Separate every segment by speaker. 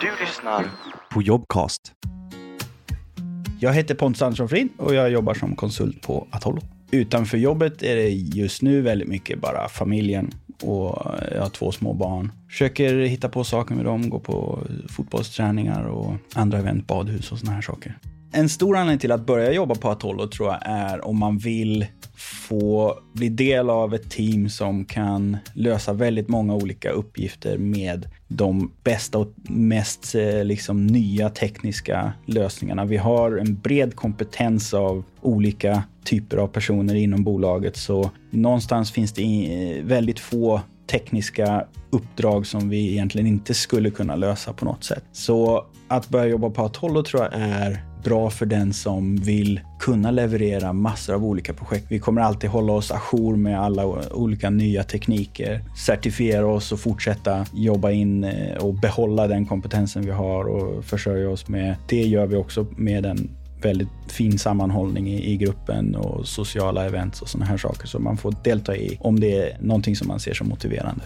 Speaker 1: Du lyssnar på Jobcast. Jag heter Pontus Andersson Frin och jag jobbar som konsult på Atollo. Utanför jobbet är det just nu väldigt mycket bara familjen och jag har två små barn. Försöker hitta på saker med dem, gå på fotbollsträningar och andra event, badhus och såna här saker. En stor anledning till att börja jobba på Atollo tror jag är om man vill få bli del av ett team som kan lösa väldigt många olika uppgifter med de bästa och mest eh, liksom, nya tekniska lösningarna. Vi har en bred kompetens av olika typer av personer inom bolaget, så någonstans finns det eh, väldigt få tekniska uppdrag som vi egentligen inte skulle kunna lösa på något sätt. Så att börja jobba på Atollo tror jag är bra för den som vill kunna leverera massor av olika projekt. Vi kommer alltid hålla oss ajour med alla olika nya tekniker, certifiera oss och fortsätta jobba in eh, och behålla den kompetensen vi har och försörja oss med. Det gör vi också med en väldigt fin sammanhållning i, i gruppen och sociala events och sådana här saker som man får delta i om det är någonting som man ser som motiverande.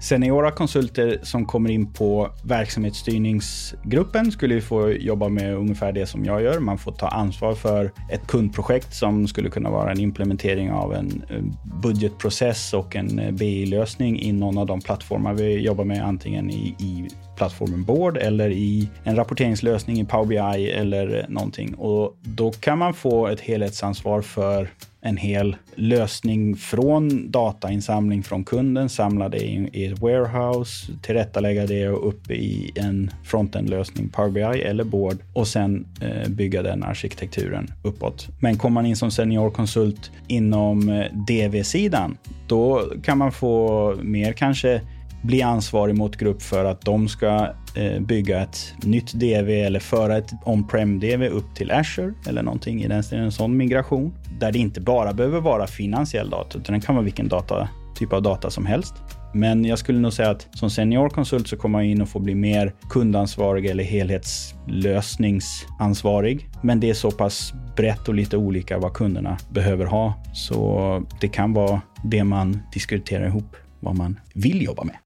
Speaker 1: Seniora konsulter som kommer in på verksamhetsstyrningsgruppen skulle få jobba med ungefär det som jag gör. Man får ta ansvar för ett kundprojekt som skulle kunna vara en implementering av en eh, budgetprocess och en eh, BI-lösning i någon av de plattformar vi jobbar med, antingen i, i plattformen Board eller i en rapporteringslösning i Power BI eller någonting. Och då kan man få ett helhetsansvar för en hel lösning från datainsamling från kunden, samla det i ett warehouse, tillrättalägga det och upp i en frontend-lösning, Power BI eller Board och sen eh, bygga den arkitekturen uppåt. Men kommer man in som seniorkonsult inom eh, DV-sidan, då kan man få mer kanske bli ansvarig mot grupp för att de ska eh, bygga ett nytt DV eller föra ett on-prem DV upp till Azure eller någonting i den stilen, en sån migration. Där det inte bara behöver vara finansiell data, utan det kan vara vilken data, typ av data som helst. Men jag skulle nog säga att som seniorkonsult så kommer man in och får bli mer kundansvarig eller helhetslösningsansvarig. Men det är så pass brett och lite olika vad kunderna behöver ha. Så det kan vara det man diskuterar ihop vad man vill jobba med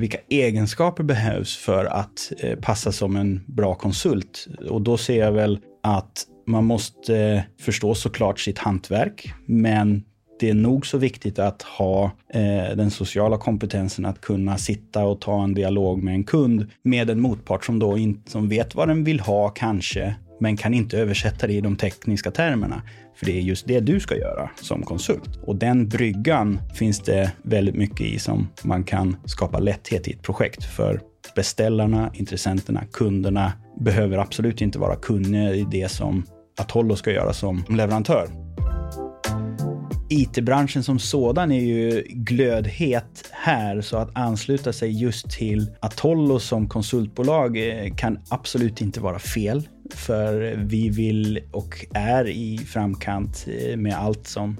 Speaker 1: vilka egenskaper behövs för att eh, passa som en bra konsult? Och då ser jag väl att man måste eh, förstå såklart sitt hantverk, men det är nog så viktigt att ha eh, den sociala kompetensen att kunna sitta och ta en dialog med en kund med en motpart som då inte som vet vad den vill ha kanske, men kan inte översätta det i de tekniska termerna. För det är just det du ska göra som konsult. Och den bryggan finns det väldigt mycket i som man kan skapa lätthet i ett projekt. För beställarna, intressenterna, kunderna behöver absolut inte vara kunniga i det som Atollo ska göra som leverantör. IT-branschen som sådan är ju glödhet här, så att ansluta sig just till Atollo som konsultbolag eh, kan absolut inte vara fel. För vi vill och är i framkant eh, med allt som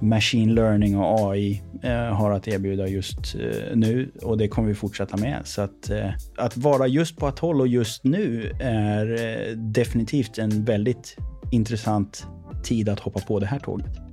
Speaker 1: machine learning och AI eh, har att erbjuda just eh, nu och det kommer vi fortsätta med. Så att, eh, att vara just på Atoll och just nu är eh, definitivt en väldigt intressant tid att hoppa på det här tåget.